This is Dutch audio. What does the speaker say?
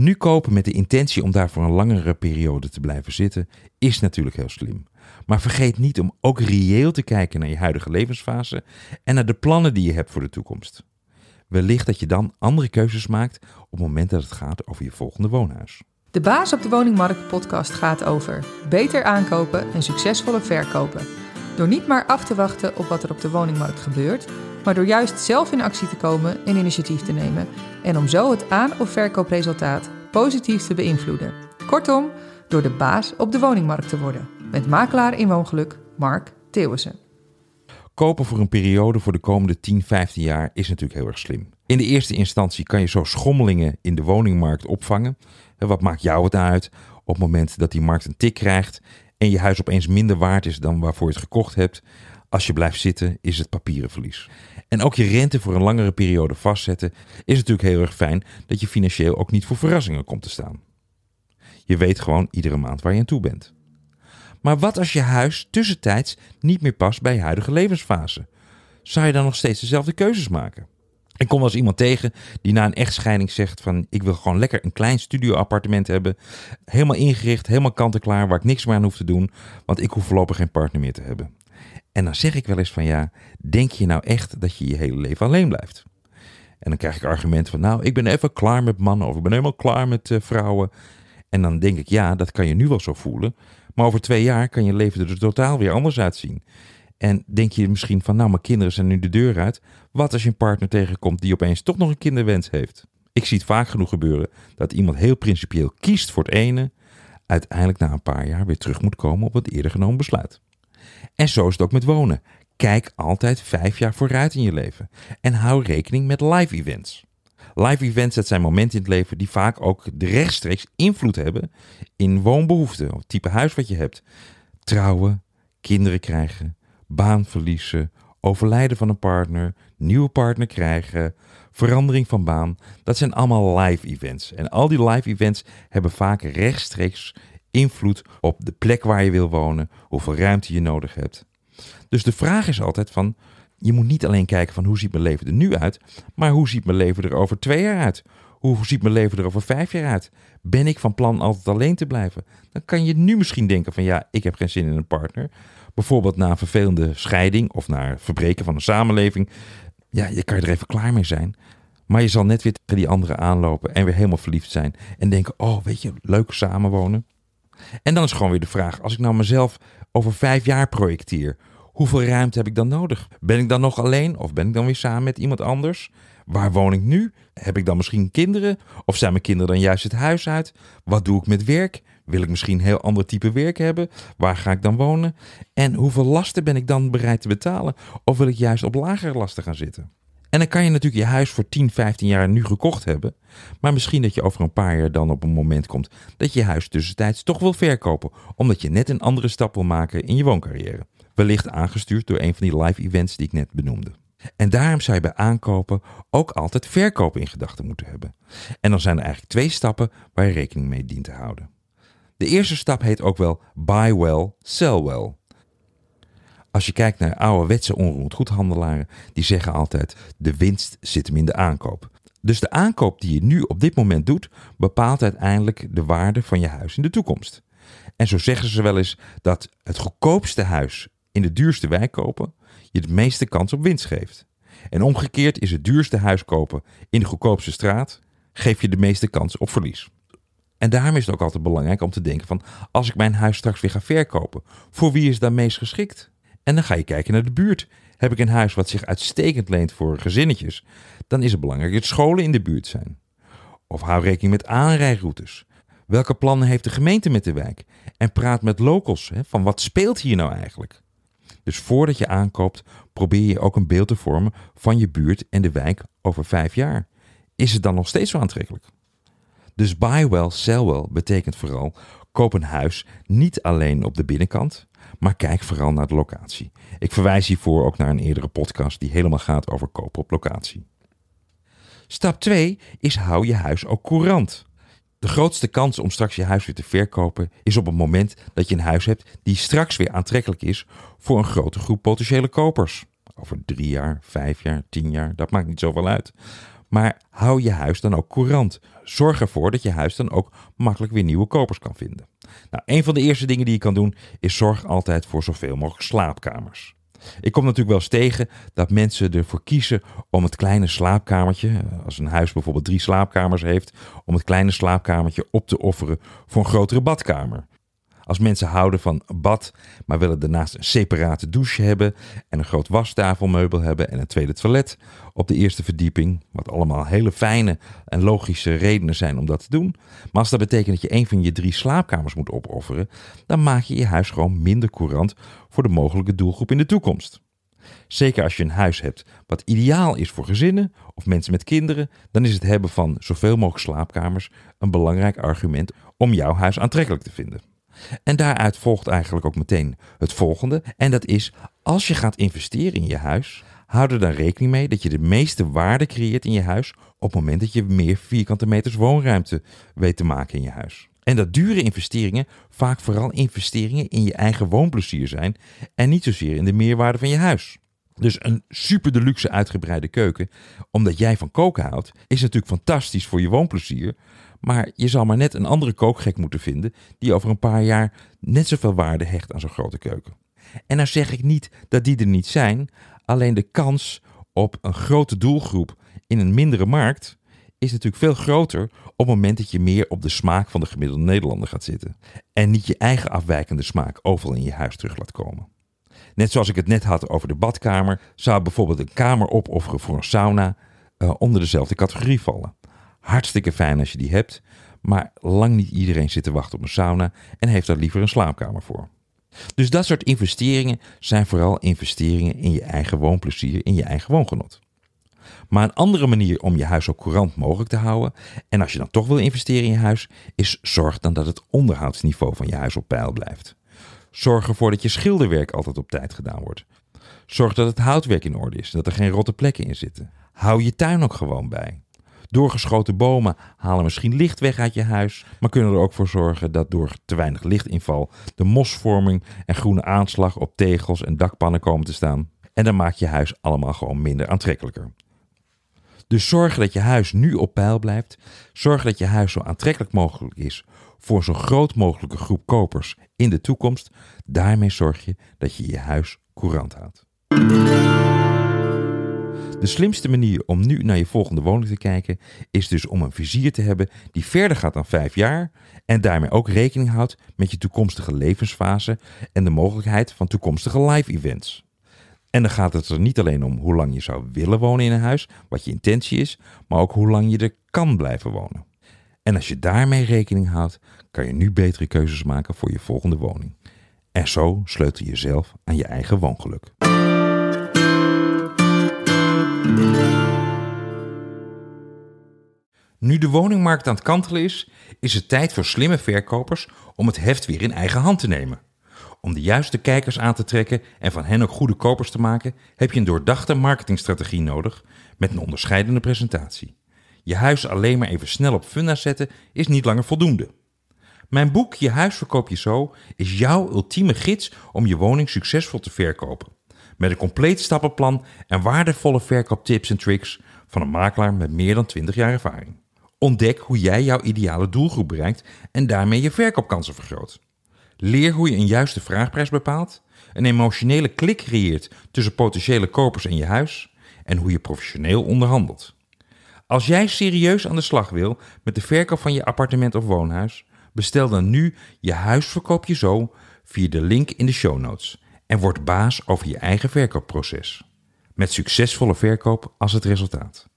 Nu kopen met de intentie om daar voor een langere periode te blijven zitten is natuurlijk heel slim. Maar vergeet niet om ook reëel te kijken naar je huidige levensfase en naar de plannen die je hebt voor de toekomst. Wellicht dat je dan andere keuzes maakt op het moment dat het gaat over je volgende woonhuis. De Baas op de Woningmarkt podcast gaat over beter aankopen en succesvolle verkopen. Door niet maar af te wachten op wat er op de woningmarkt gebeurt, maar door juist zelf in actie te komen en initiatief te nemen en om zo het aan- of verkoopresultaat positief te beïnvloeden. Kortom, door de baas op de woningmarkt te worden. Met makelaar in woongeluk Mark Theeuwissen. Kopen voor een periode voor de komende 10, 15 jaar is natuurlijk heel erg slim. In de eerste instantie kan je zo schommelingen in de woningmarkt opvangen. En Wat maakt jou het uit op het moment dat die markt een tik krijgt en je huis opeens minder waard is dan waarvoor je het gekocht hebt? Als je blijft zitten, is het papieren verlies. En ook je rente voor een langere periode vastzetten is natuurlijk heel erg fijn dat je financieel ook niet voor verrassingen komt te staan. Je weet gewoon iedere maand waar je aan toe bent. Maar wat als je huis tussentijds niet meer past bij je huidige levensfase? Zou je dan nog steeds dezelfde keuzes maken? Ik kom wel eens iemand tegen die na een echtscheiding zegt van ik wil gewoon lekker een klein studioappartement hebben. Helemaal ingericht, helemaal kant-en-klaar, waar ik niks meer aan hoef te doen. Want ik hoef voorlopig geen partner meer te hebben. En dan zeg ik wel eens van ja, denk je nou echt dat je je hele leven alleen blijft? En dan krijg ik argumenten van nou, ik ben even klaar met mannen of ik ben helemaal klaar met eh, vrouwen. En dan denk ik ja, dat kan je nu wel zo voelen. Maar over twee jaar kan je leven er totaal weer anders uitzien. En denk je misschien van, nou, mijn kinderen zijn nu de deur uit. Wat als je een partner tegenkomt die opeens toch nog een kinderwens heeft? Ik zie het vaak genoeg gebeuren dat iemand heel principieel kiest voor het ene, uiteindelijk na een paar jaar weer terug moet komen op het eerder genomen besluit. En zo is het ook met wonen. Kijk altijd vijf jaar vooruit in je leven en hou rekening met live events. Live events, dat zijn momenten in het leven die vaak ook rechtstreeks invloed hebben in woonbehoeften, of het type huis wat je hebt. Trouwen, kinderen krijgen, baan verliezen, overlijden van een partner, nieuwe partner krijgen, verandering van baan. Dat zijn allemaal live events. En al die live events hebben vaak rechtstreeks invloed op de plek waar je wil wonen, hoeveel ruimte je nodig hebt. Dus de vraag is altijd van, je moet niet alleen kijken van hoe ziet mijn leven er nu uit, maar hoe ziet mijn leven er over twee jaar uit? Hoe ziet mijn leven er over vijf jaar uit? Ben ik van plan altijd alleen te blijven? Dan kan je nu misschien denken van ja, ik heb geen zin in een partner. Bijvoorbeeld na een vervelende scheiding of na verbreken van een samenleving. Ja, je kan er even klaar mee zijn. Maar je zal net weer tegen die anderen aanlopen en weer helemaal verliefd zijn. En denken, oh weet je, leuk samenwonen. En dan is gewoon weer de vraag, als ik nou mezelf over vijf jaar projecteer, hoeveel ruimte heb ik dan nodig? Ben ik dan nog alleen of ben ik dan weer samen met iemand anders? Waar woon ik nu? Heb ik dan misschien kinderen? Of zijn mijn kinderen dan juist het huis uit? Wat doe ik met werk? Wil ik misschien een heel ander type werk hebben? Waar ga ik dan wonen? En hoeveel lasten ben ik dan bereid te betalen? Of wil ik juist op lagere lasten gaan zitten? En dan kan je natuurlijk je huis voor 10, 15 jaar nu gekocht hebben. Maar misschien dat je over een paar jaar dan op een moment komt dat je huis tussentijds toch wil verkopen. Omdat je net een andere stap wil maken in je wooncarrière. Wellicht aangestuurd door een van die live events die ik net benoemde. En daarom zou je bij aankopen ook altijd verkopen in gedachten moeten hebben. En dan zijn er eigenlijk twee stappen waar je rekening mee dient te houden. De eerste stap heet ook wel buy well, sell well. Als je kijkt naar ouderwetse onroerend goedhandelaren, die zeggen altijd de winst zit hem in de aankoop. Dus de aankoop die je nu op dit moment doet, bepaalt uiteindelijk de waarde van je huis in de toekomst. En zo zeggen ze wel eens dat het goedkoopste huis in de duurste wijk kopen je de meeste kans op winst geeft. En omgekeerd is het duurste huis kopen in de goedkoopste straat, geef je de meeste kans op verlies. En daarom is het ook altijd belangrijk om te denken van, als ik mijn huis straks weer ga verkopen, voor wie is dat meest geschikt? En dan ga je kijken naar de buurt. Heb ik een huis wat zich uitstekend leent voor gezinnetjes, dan is het belangrijk dat scholen in de buurt zijn. Of hou rekening met aanrijroutes. Welke plannen heeft de gemeente met de wijk? En praat met locals hè, van wat speelt hier nou eigenlijk? Dus voordat je aankoopt, probeer je ook een beeld te vormen van je buurt en de wijk over vijf jaar. Is het dan nog steeds zo aantrekkelijk? Dus buy well, sell well betekent vooral koop een huis niet alleen op de binnenkant, maar kijk vooral naar de locatie. Ik verwijs hiervoor ook naar een eerdere podcast die helemaal gaat over kopen op locatie. Stap 2 is hou je huis ook courant. De grootste kans om straks je huis weer te verkopen is op het moment dat je een huis hebt die straks weer aantrekkelijk is voor een grote groep potentiële kopers. Over drie jaar, vijf jaar, tien jaar, dat maakt niet zoveel uit. Maar hou je huis dan ook courant. Zorg ervoor dat je huis dan ook makkelijk weer nieuwe kopers kan vinden. Nou, een van de eerste dingen die je kan doen is zorg altijd voor zoveel mogelijk slaapkamers. Ik kom natuurlijk wel eens tegen dat mensen ervoor kiezen om het kleine slaapkamertje, als een huis bijvoorbeeld drie slaapkamers heeft, om het kleine slaapkamertje op te offeren voor een grotere badkamer. Als mensen houden van bad, maar willen daarnaast een separate douche hebben en een groot wastafelmeubel hebben en een tweede toilet op de eerste verdieping, wat allemaal hele fijne en logische redenen zijn om dat te doen. Maar als dat betekent dat je een van je drie slaapkamers moet opofferen, dan maak je je huis gewoon minder courant voor de mogelijke doelgroep in de toekomst. Zeker als je een huis hebt wat ideaal is voor gezinnen of mensen met kinderen, dan is het hebben van zoveel mogelijk slaapkamers een belangrijk argument om jouw huis aantrekkelijk te vinden. En daaruit volgt eigenlijk ook meteen het volgende. En dat is, als je gaat investeren in je huis, hou er dan rekening mee dat je de meeste waarde creëert in je huis op het moment dat je meer vierkante meters woonruimte weet te maken in je huis. En dat dure investeringen vaak vooral investeringen in je eigen woonplezier zijn en niet zozeer in de meerwaarde van je huis. Dus een super deluxe uitgebreide keuken, omdat jij van koken houdt, is natuurlijk fantastisch voor je woonplezier. Maar je zal maar net een andere kookgek moeten vinden die over een paar jaar net zoveel waarde hecht aan zo'n grote keuken. En dan zeg ik niet dat die er niet zijn, alleen de kans op een grote doelgroep in een mindere markt is natuurlijk veel groter op het moment dat je meer op de smaak van de gemiddelde Nederlander gaat zitten. En niet je eigen afwijkende smaak overal in je huis terug laat komen. Net zoals ik het net had over de badkamer, zou bijvoorbeeld een kamer opofferen voor een sauna uh, onder dezelfde categorie vallen. Hartstikke fijn als je die hebt, maar lang niet iedereen zit te wachten op een sauna en heeft daar liever een slaapkamer voor. Dus dat soort investeringen zijn vooral investeringen in je eigen woonplezier, in je eigen woongenot. Maar een andere manier om je huis zo courant mogelijk te houden, en als je dan toch wil investeren in je huis, is zorg dan dat het onderhoudsniveau van je huis op peil blijft. Zorg ervoor dat je schilderwerk altijd op tijd gedaan wordt. Zorg dat het houtwerk in orde is, dat er geen rotte plekken in zitten. Hou je tuin ook gewoon bij. Doorgeschoten bomen halen misschien licht weg uit je huis, maar kunnen er ook voor zorgen dat door te weinig lichtinval de mosvorming en groene aanslag op tegels en dakpannen komen te staan. En dan maak je huis allemaal gewoon minder aantrekkelijker. Dus zorg dat je huis nu op peil blijft. Zorg dat je huis zo aantrekkelijk mogelijk is voor zo'n groot mogelijke groep kopers in de toekomst. Daarmee zorg je dat je je huis courant houdt. De slimste manier om nu naar je volgende woning te kijken is dus om een vizier te hebben die verder gaat dan vijf jaar en daarmee ook rekening houdt met je toekomstige levensfase en de mogelijkheid van toekomstige live events. En dan gaat het er niet alleen om hoe lang je zou willen wonen in een huis, wat je intentie is, maar ook hoe lang je er kan blijven wonen. En als je daarmee rekening houdt, kan je nu betere keuzes maken voor je volgende woning. En zo sleutel je zelf aan je eigen woongeluk. Nu de woningmarkt aan het kantelen is, is het tijd voor slimme verkopers om het heft weer in eigen hand te nemen. Om de juiste kijkers aan te trekken en van hen ook goede kopers te maken, heb je een doordachte marketingstrategie nodig met een onderscheidende presentatie. Je huis alleen maar even snel op funda zetten is niet langer voldoende. Mijn boek Je huis verkoop je zo is jouw ultieme gids om je woning succesvol te verkopen. Met een compleet stappenplan en waardevolle verkooptips en tricks van een makelaar met meer dan 20 jaar ervaring. Ontdek hoe jij jouw ideale doelgroep bereikt en daarmee je verkoopkansen vergroot. Leer hoe je een juiste vraagprijs bepaalt, een emotionele klik creëert tussen potentiële kopers en je huis en hoe je professioneel onderhandelt. Als jij serieus aan de slag wil met de verkoop van je appartement of woonhuis, bestel dan nu je huis verkoop je zo via de link in de show notes en word baas over je eigen verkoopproces. Met succesvolle verkoop als het resultaat.